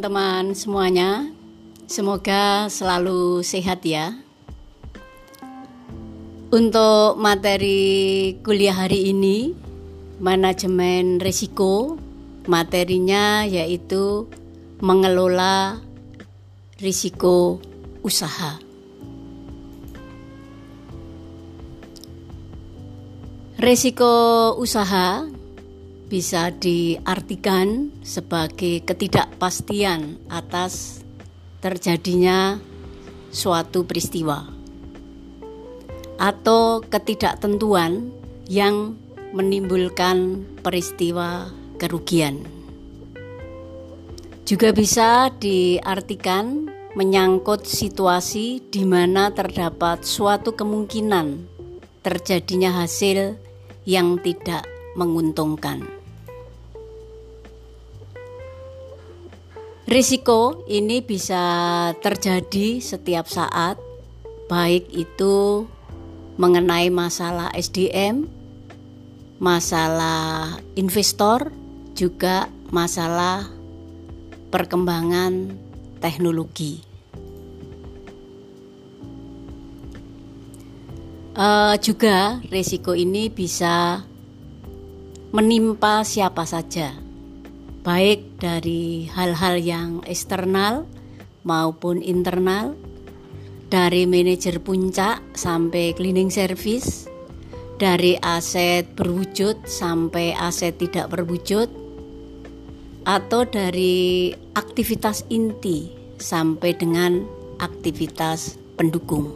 Teman-teman semuanya, semoga selalu sehat ya. Untuk materi kuliah hari ini, manajemen risiko, materinya yaitu mengelola risiko usaha. Risiko usaha bisa diartikan sebagai ketidakpastian atas terjadinya suatu peristiwa atau ketidaktentuan yang menimbulkan peristiwa kerugian. Juga bisa diartikan menyangkut situasi di mana terdapat suatu kemungkinan terjadinya hasil yang tidak menguntungkan. Risiko ini bisa terjadi setiap saat, baik itu mengenai masalah SDM, masalah investor, juga masalah perkembangan teknologi. Uh, juga risiko ini bisa menimpa siapa saja, baik dari hal-hal yang eksternal maupun internal, dari manajer puncak sampai cleaning service, dari aset berwujud sampai aset tidak berwujud, atau dari aktivitas inti sampai dengan aktivitas pendukung.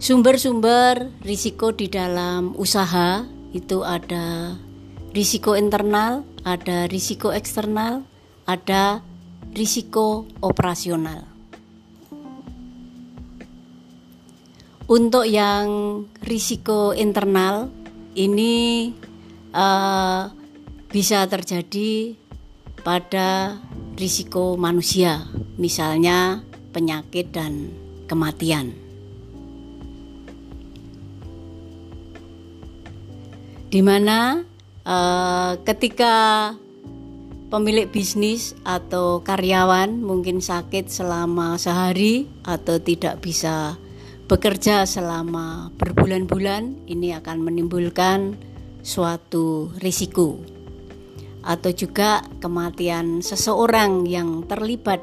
Sumber-sumber risiko di dalam usaha itu ada risiko internal, ada risiko eksternal, ada risiko operasional. Untuk yang risiko internal ini uh, bisa terjadi pada risiko manusia, misalnya penyakit dan kematian. Di mana uh, ketika pemilik bisnis atau karyawan mungkin sakit selama sehari atau tidak bisa bekerja selama berbulan-bulan ini akan menimbulkan suatu risiko atau juga kematian seseorang yang terlibat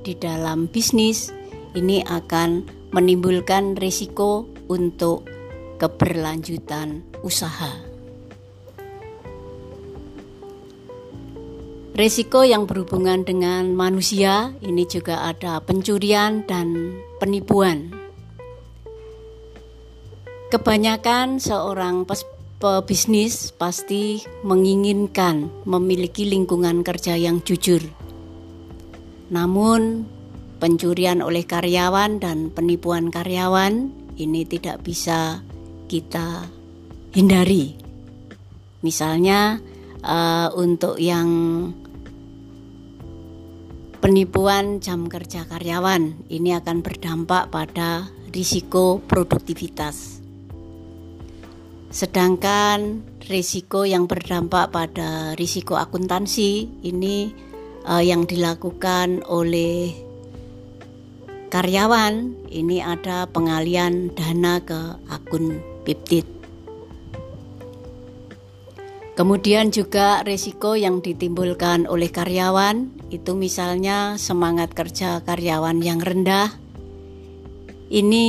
di dalam bisnis ini akan menimbulkan risiko untuk keberlanjutan usaha. Risiko yang berhubungan dengan manusia ini juga ada pencurian dan penipuan. Kebanyakan seorang pebisnis pasti menginginkan memiliki lingkungan kerja yang jujur. Namun, pencurian oleh karyawan dan penipuan karyawan ini tidak bisa kita hindari. Misalnya, uh, untuk yang penipuan jam kerja karyawan ini akan berdampak pada risiko produktivitas. Sedangkan risiko yang berdampak pada risiko akuntansi ini uh, yang dilakukan oleh karyawan ini ada pengalian dana ke akun Piptit. Kemudian juga risiko yang ditimbulkan oleh karyawan itu misalnya semangat kerja karyawan yang rendah. Ini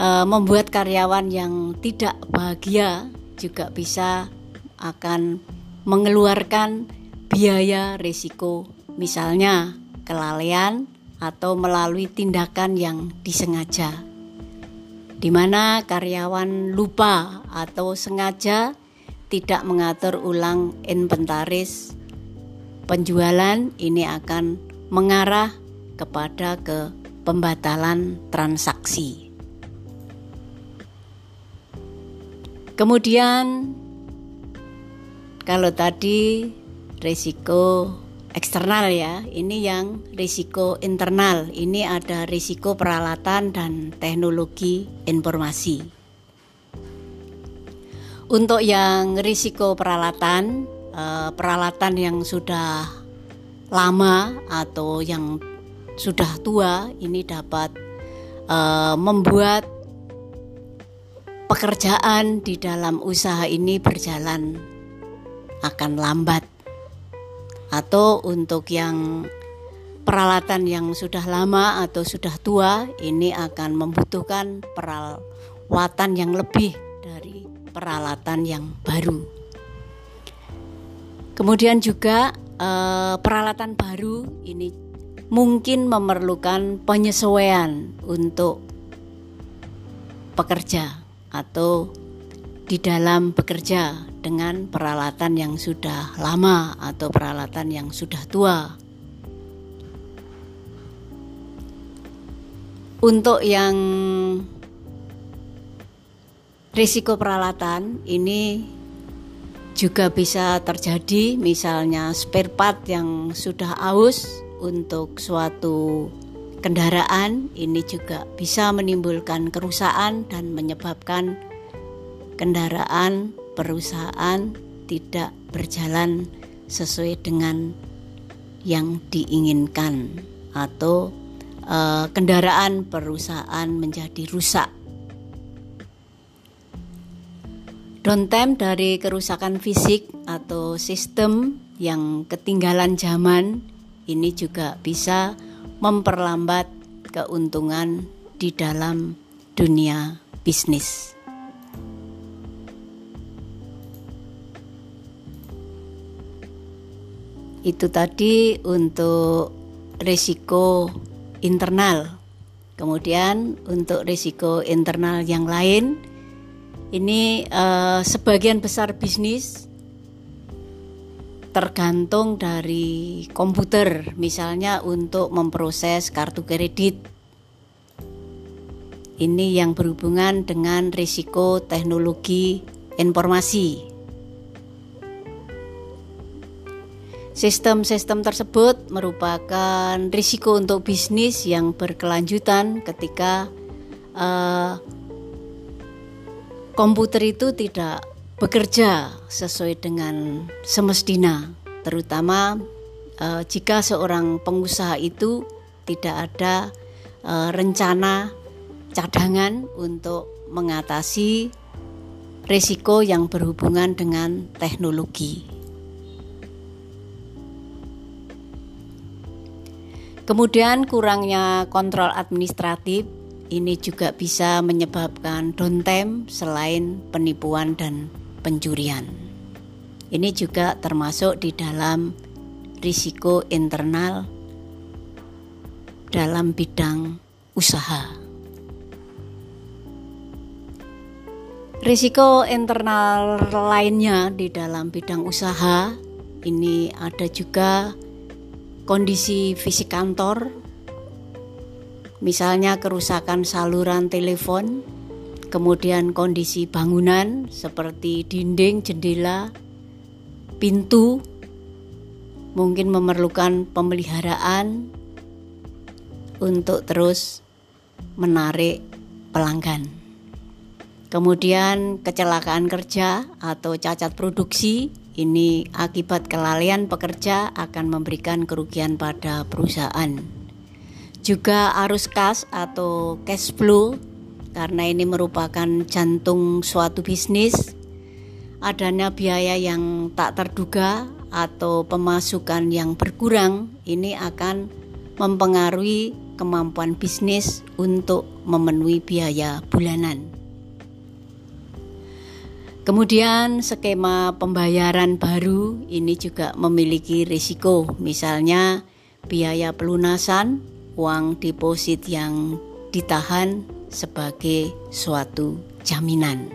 e, membuat karyawan yang tidak bahagia juga bisa akan mengeluarkan biaya risiko misalnya kelalaian atau melalui tindakan yang disengaja. Di mana karyawan lupa atau sengaja tidak mengatur ulang inventaris penjualan ini akan mengarah kepada ke pembatalan transaksi. Kemudian kalau tadi risiko eksternal ya, ini yang risiko internal. Ini ada risiko peralatan dan teknologi informasi. Untuk yang risiko peralatan uh, peralatan yang sudah lama atau yang sudah tua ini dapat uh, membuat pekerjaan di dalam usaha ini berjalan akan lambat. Atau untuk yang peralatan yang sudah lama atau sudah tua ini akan membutuhkan perawatan yang lebih peralatan yang baru. Kemudian juga eh, peralatan baru ini mungkin memerlukan penyesuaian untuk pekerja atau di dalam bekerja dengan peralatan yang sudah lama atau peralatan yang sudah tua. Untuk yang risiko peralatan ini juga bisa terjadi misalnya spare part yang sudah aus untuk suatu kendaraan ini juga bisa menimbulkan kerusakan dan menyebabkan kendaraan perusahaan tidak berjalan sesuai dengan yang diinginkan atau uh, kendaraan perusahaan menjadi rusak. Downtime dari kerusakan fisik atau sistem yang ketinggalan zaman ini juga bisa memperlambat keuntungan di dalam dunia bisnis. Itu tadi untuk risiko internal. Kemudian untuk risiko internal yang lain ini eh, sebagian besar bisnis tergantung dari komputer, misalnya untuk memproses kartu kredit. Ini yang berhubungan dengan risiko teknologi informasi. Sistem-sistem tersebut merupakan risiko untuk bisnis yang berkelanjutan ketika uh, komputer itu tidak bekerja sesuai dengan semestinya, terutama uh, jika seorang pengusaha itu tidak ada uh, rencana cadangan untuk mengatasi risiko yang berhubungan dengan teknologi. Kemudian kurangnya kontrol administratif ini juga bisa menyebabkan downtime selain penipuan dan pencurian. Ini juga termasuk di dalam risiko internal dalam bidang usaha. Risiko internal lainnya di dalam bidang usaha ini ada juga kondisi fisik kantor, misalnya kerusakan saluran telepon, kemudian kondisi bangunan seperti dinding, jendela, pintu, mungkin memerlukan pemeliharaan untuk terus menarik pelanggan. Kemudian kecelakaan kerja atau cacat produksi ini akibat kelalaian pekerja akan memberikan kerugian pada perusahaan. Juga arus kas atau cash flow karena ini merupakan jantung suatu bisnis. Adanya biaya yang tak terduga atau pemasukan yang berkurang ini akan mempengaruhi kemampuan bisnis untuk memenuhi biaya bulanan. Kemudian skema pembayaran baru ini juga memiliki risiko, misalnya biaya pelunasan uang deposit yang ditahan sebagai suatu jaminan.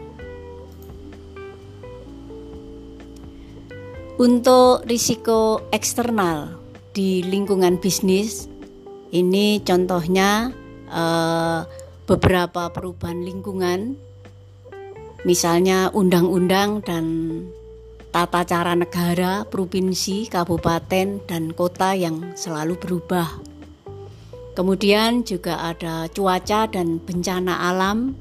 Untuk risiko eksternal di lingkungan bisnis, ini contohnya eh, beberapa perubahan lingkungan misalnya undang-undang dan tata cara negara, provinsi, kabupaten, dan kota yang selalu berubah. Kemudian juga ada cuaca dan bencana alam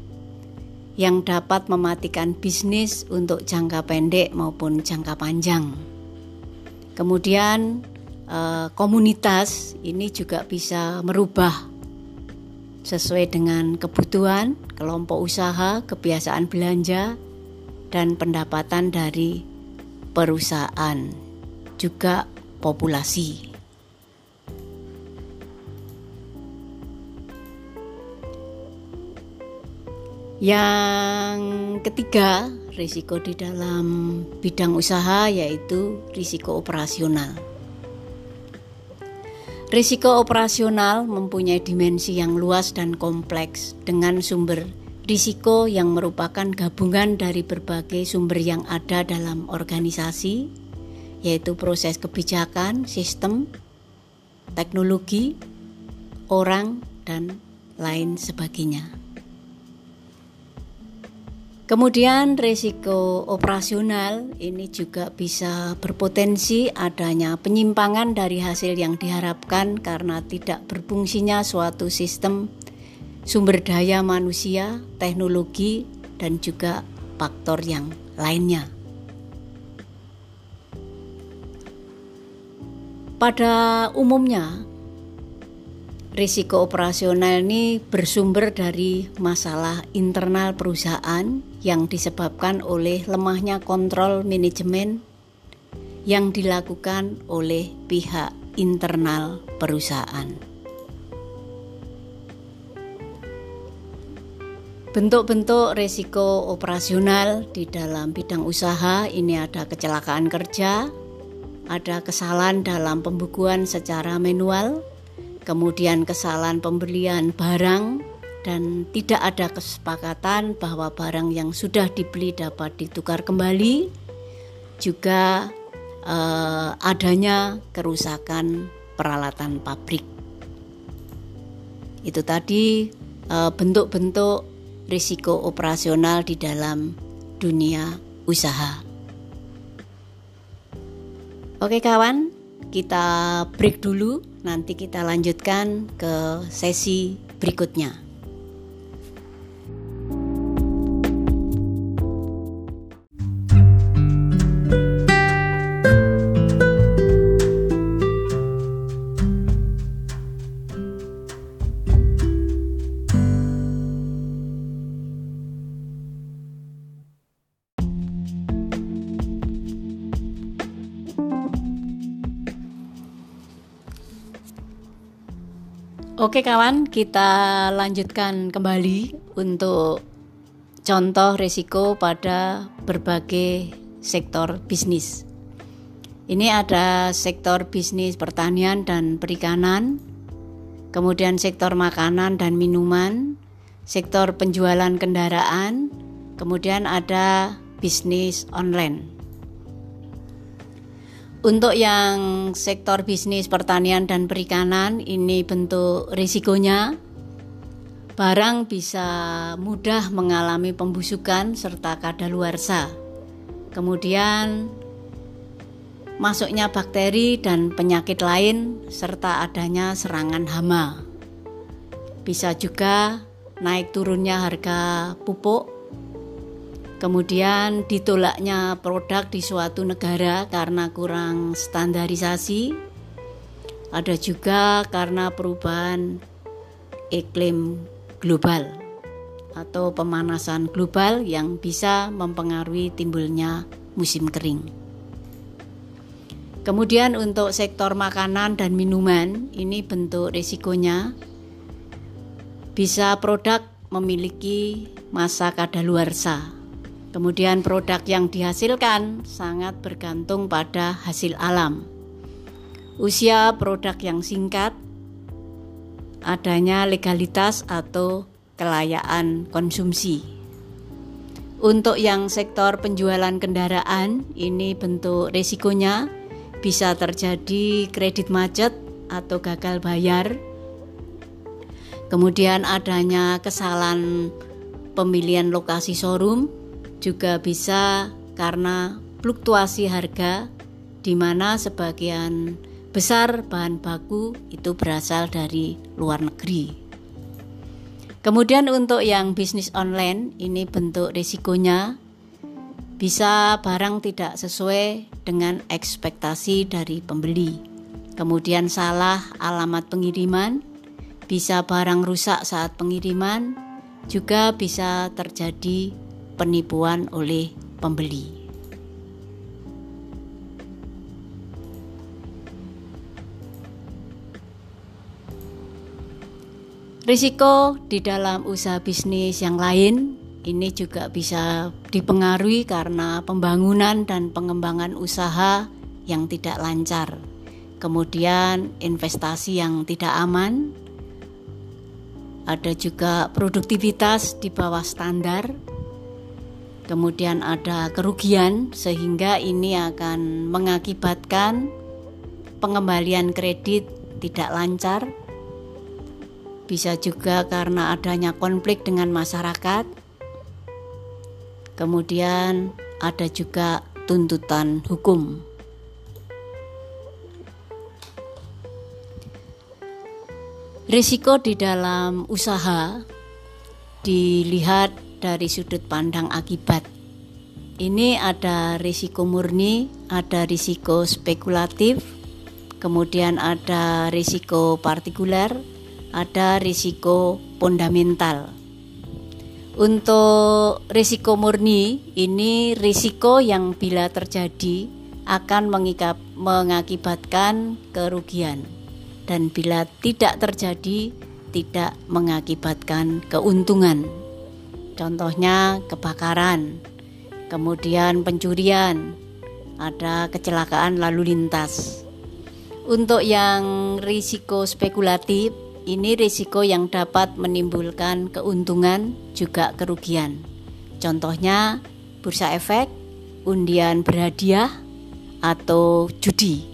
yang dapat mematikan bisnis untuk jangka pendek maupun jangka panjang. Kemudian eh, komunitas ini juga bisa merubah sesuai dengan kebutuhan kelompok usaha, kebiasaan belanja, dan pendapatan dari perusahaan, juga populasi. Yang ketiga, risiko di dalam bidang usaha yaitu risiko operasional. Risiko operasional mempunyai dimensi yang luas dan kompleks dengan sumber risiko yang merupakan gabungan dari berbagai sumber yang ada dalam organisasi, yaitu proses kebijakan, sistem, teknologi, orang, dan lain sebagainya. Kemudian risiko operasional ini juga bisa berpotensi adanya penyimpangan dari hasil yang diharapkan karena tidak berfungsinya suatu sistem sumber daya manusia, teknologi, dan juga faktor yang lainnya. Pada umumnya, risiko operasional ini bersumber dari masalah internal perusahaan yang disebabkan oleh lemahnya kontrol manajemen yang dilakukan oleh pihak internal perusahaan. Bentuk-bentuk risiko operasional di dalam bidang usaha ini ada kecelakaan kerja, ada kesalahan dalam pembukuan secara manual, kemudian kesalahan pembelian barang dan tidak ada kesepakatan bahwa barang yang sudah dibeli dapat ditukar kembali. Juga eh, adanya kerusakan peralatan pabrik. Itu tadi eh, bentuk-bentuk risiko operasional di dalam dunia usaha. Oke kawan kita break dulu nanti kita lanjutkan ke sesi berikutnya. Oke kawan, kita lanjutkan kembali untuk contoh risiko pada berbagai sektor bisnis. Ini ada sektor bisnis pertanian dan perikanan, kemudian sektor makanan dan minuman, sektor penjualan kendaraan, kemudian ada bisnis online. Untuk yang sektor bisnis pertanian dan perikanan ini bentuk risikonya barang bisa mudah mengalami pembusukan serta kadaluarsa. Kemudian masuknya bakteri dan penyakit lain serta adanya serangan hama. Bisa juga naik turunnya harga pupuk Kemudian ditolaknya produk di suatu negara karena kurang standarisasi. Ada juga karena perubahan iklim global atau pemanasan global yang bisa mempengaruhi timbulnya musim kering. Kemudian untuk sektor makanan dan minuman, ini bentuk risikonya bisa produk memiliki masa kadaluarsa Kemudian produk yang dihasilkan sangat bergantung pada hasil alam. Usia produk yang singkat, adanya legalitas atau kelayaan konsumsi. Untuk yang sektor penjualan kendaraan, ini bentuk resikonya bisa terjadi kredit macet atau gagal bayar. Kemudian adanya kesalahan pemilihan lokasi showroom juga bisa karena fluktuasi harga di mana sebagian besar bahan baku itu berasal dari luar negeri. Kemudian untuk yang bisnis online ini bentuk risikonya Bisa barang tidak sesuai dengan ekspektasi dari pembeli. Kemudian salah alamat pengiriman, bisa barang rusak saat pengiriman, juga bisa terjadi penipuan oleh pembeli. Risiko di dalam usaha bisnis yang lain ini juga bisa dipengaruhi karena pembangunan dan pengembangan usaha yang tidak lancar. Kemudian investasi yang tidak aman. Ada juga produktivitas di bawah standar. Kemudian ada kerugian sehingga ini akan mengakibatkan pengembalian kredit tidak lancar bisa juga karena adanya konflik dengan masyarakat. Kemudian ada juga tuntutan hukum. Risiko di dalam usaha dilihat dari sudut pandang akibat. Ini ada risiko murni, ada risiko spekulatif, kemudian ada risiko partikuler, ada risiko fundamental. Untuk risiko murni, ini risiko yang bila terjadi akan mengikap, mengakibatkan kerugian, dan bila tidak terjadi, tidak mengakibatkan keuntungan. Contohnya, kebakaran, kemudian pencurian, ada kecelakaan lalu lintas. Untuk yang risiko spekulatif, ini risiko yang dapat menimbulkan keuntungan juga kerugian. Contohnya bursa efek, undian berhadiah, atau judi.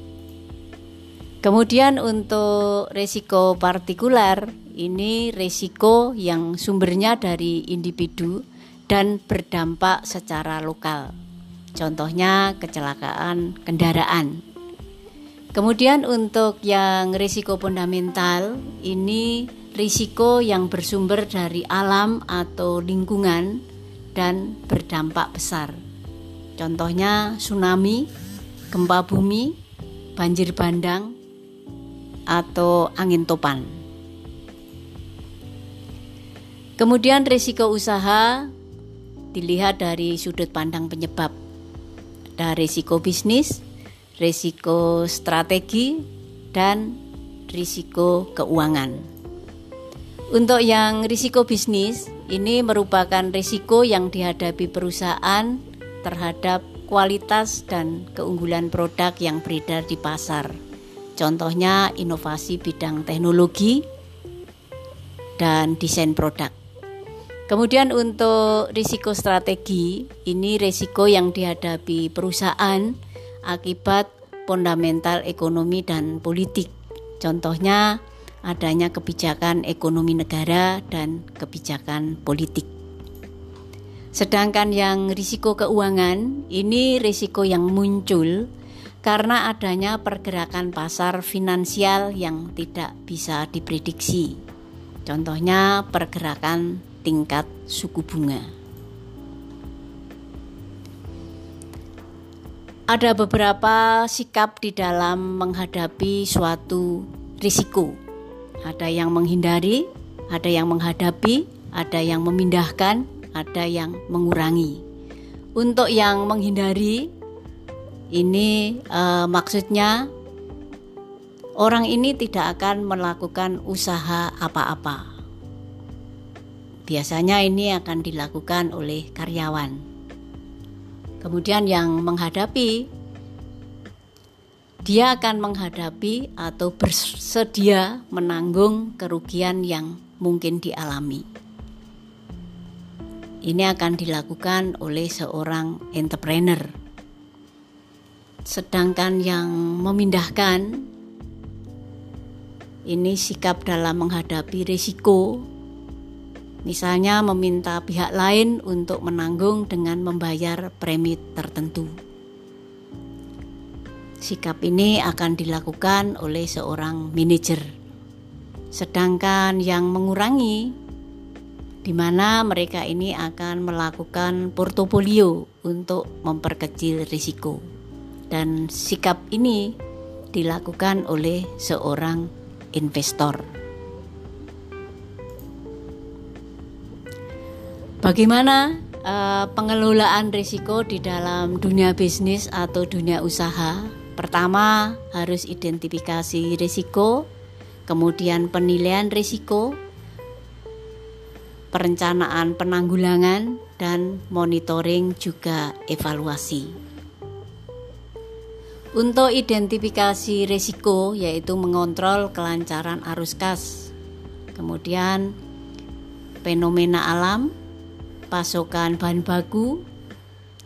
Kemudian untuk risiko partikular, ini risiko yang sumbernya dari individu dan berdampak secara lokal. Contohnya kecelakaan kendaraan. Kemudian untuk yang risiko fundamental ini risiko yang bersumber dari alam atau lingkungan dan berdampak besar. Contohnya tsunami, gempa bumi, banjir bandang, atau angin topan. Kemudian risiko usaha dilihat dari sudut pandang penyebab. Ada risiko bisnis, risiko strategi, dan risiko keuangan. Untuk yang risiko bisnis, ini merupakan risiko yang dihadapi perusahaan terhadap kualitas dan keunggulan produk yang beredar di pasar. Contohnya inovasi bidang teknologi dan desain produk. Kemudian untuk risiko strategi, ini risiko yang dihadapi perusahaan akibat fundamental ekonomi dan politik. Contohnya adanya kebijakan ekonomi negara dan kebijakan politik. Sedangkan yang risiko keuangan ini risiko yang muncul karena adanya pergerakan pasar finansial yang tidak bisa diprediksi. Contohnya pergerakan tingkat suku bunga. Ada beberapa sikap di dalam menghadapi suatu risiko. Ada yang menghindari, ada yang menghadapi, ada yang memindahkan, ada yang mengurangi. Untuk yang menghindari, ini eh, maksudnya orang ini tidak akan melakukan usaha apa-apa. Biasanya ini akan dilakukan oleh karyawan. Kemudian yang menghadapi dia akan menghadapi atau bersedia menanggung kerugian yang mungkin dialami. Ini akan dilakukan oleh seorang entrepreneur. Sedangkan yang memindahkan ini sikap dalam menghadapi risiko misalnya meminta pihak lain untuk menanggung dengan membayar premi tertentu. Sikap ini akan dilakukan oleh seorang manajer. Sedangkan yang mengurangi di mana mereka ini akan melakukan portofolio untuk memperkecil risiko. Dan sikap ini dilakukan oleh seorang investor. Bagaimana uh, pengelolaan risiko di dalam dunia bisnis atau dunia usaha? Pertama, harus identifikasi risiko, kemudian penilaian risiko, perencanaan penanggulangan, dan monitoring juga evaluasi. Untuk identifikasi risiko yaitu mengontrol kelancaran arus kas, kemudian fenomena alam, pasokan bahan baku,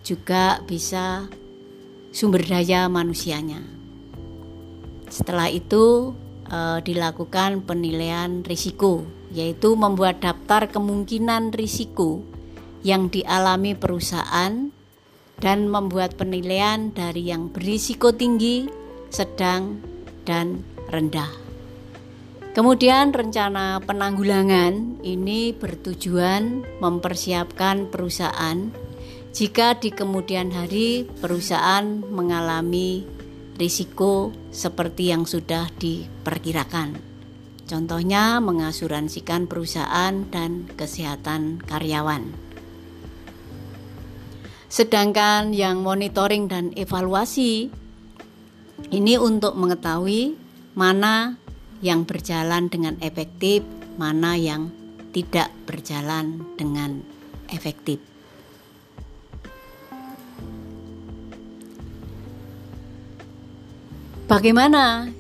juga bisa sumber daya manusianya. Setelah itu eh, dilakukan penilaian risiko yaitu membuat daftar kemungkinan risiko yang dialami perusahaan dan membuat penilaian dari yang berisiko tinggi, sedang, dan rendah. Kemudian rencana penanggulangan ini bertujuan mempersiapkan perusahaan jika di kemudian hari perusahaan mengalami risiko seperti yang sudah diperkirakan. Contohnya mengasuransikan perusahaan dan kesehatan karyawan. Sedangkan yang monitoring dan evaluasi ini untuk mengetahui mana yang berjalan dengan efektif, mana yang tidak berjalan dengan efektif. Bagaimana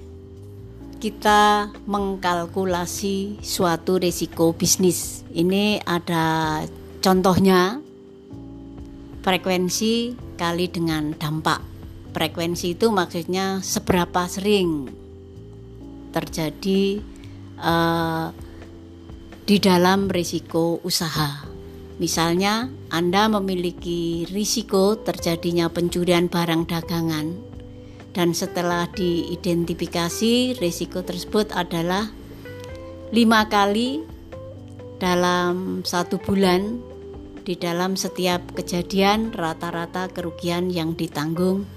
kita mengkalkulasi suatu risiko bisnis. Ini ada contohnya frekuensi kali dengan dampak. Frekuensi itu maksudnya seberapa sering terjadi uh, di dalam risiko usaha. Misalnya, Anda memiliki risiko terjadinya pencurian barang dagangan dan setelah diidentifikasi risiko tersebut adalah lima kali dalam satu bulan di dalam setiap kejadian rata-rata kerugian yang ditanggung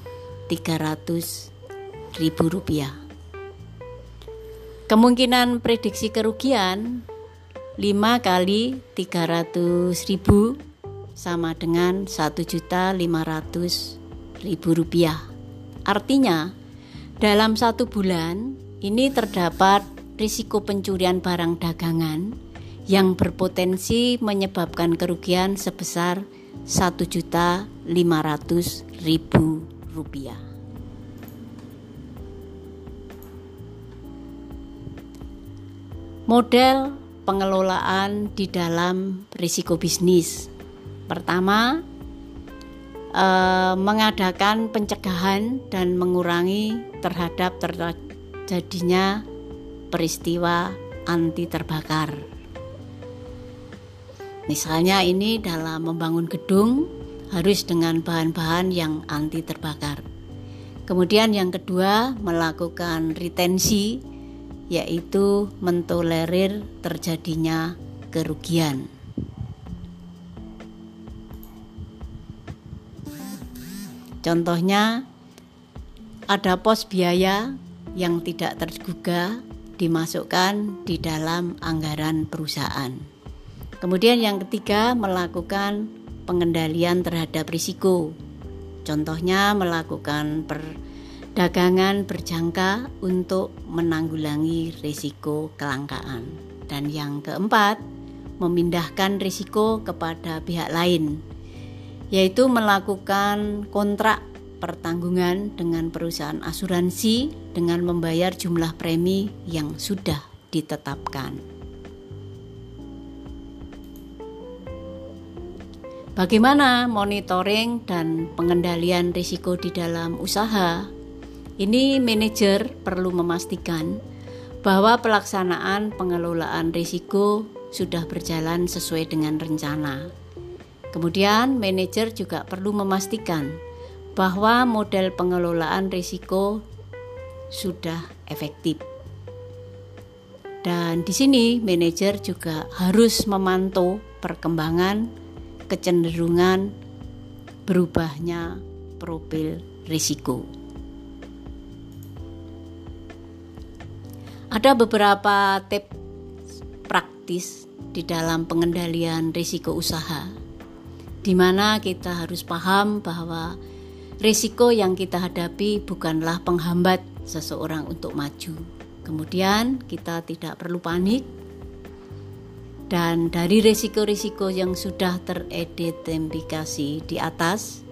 300 ribu rupiah. Kemungkinan prediksi kerugian 5 kali 300 ribu sama dengan 1.500 ribu rupiah. Artinya, dalam satu bulan ini terdapat risiko pencurian barang dagangan yang berpotensi menyebabkan kerugian sebesar juta ribu rupiah. Model pengelolaan di dalam risiko bisnis. Pertama, Eh, mengadakan pencegahan dan mengurangi terhadap terjadinya peristiwa anti terbakar. Misalnya ini dalam membangun gedung harus dengan bahan-bahan yang anti terbakar. Kemudian yang kedua melakukan retensi yaitu mentolerir terjadinya kerugian. Contohnya ada pos biaya yang tidak terduga dimasukkan di dalam anggaran perusahaan. Kemudian yang ketiga melakukan pengendalian terhadap risiko. Contohnya melakukan perdagangan berjangka untuk menanggulangi risiko kelangkaan. Dan yang keempat, memindahkan risiko kepada pihak lain yaitu melakukan kontrak pertanggungan dengan perusahaan asuransi dengan membayar jumlah premi yang sudah ditetapkan. Bagaimana monitoring dan pengendalian risiko di dalam usaha? Ini manajer perlu memastikan bahwa pelaksanaan pengelolaan risiko sudah berjalan sesuai dengan rencana Kemudian, manajer juga perlu memastikan bahwa model pengelolaan risiko sudah efektif. Dan di sini manajer juga harus memantau perkembangan, kecenderungan berubahnya profil risiko. Ada beberapa tips praktis di dalam pengendalian risiko usaha, di mana kita harus paham bahwa risiko yang kita hadapi bukanlah penghambat seseorang untuk maju. Kemudian, kita tidak perlu panik, dan dari risiko-risiko yang sudah teridentifikasi di atas,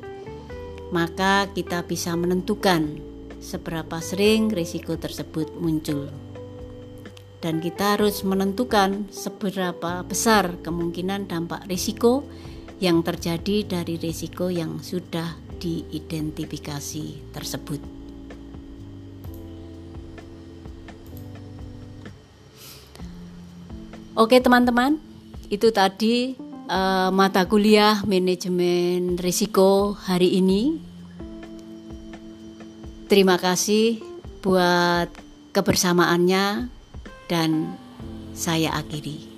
maka kita bisa menentukan seberapa sering risiko tersebut muncul. Dan kita harus menentukan seberapa besar kemungkinan dampak risiko yang terjadi dari risiko yang sudah diidentifikasi tersebut. Oke, teman-teman, itu tadi uh, mata kuliah manajemen risiko hari ini. Terima kasih buat kebersamaannya dan saya akhiri.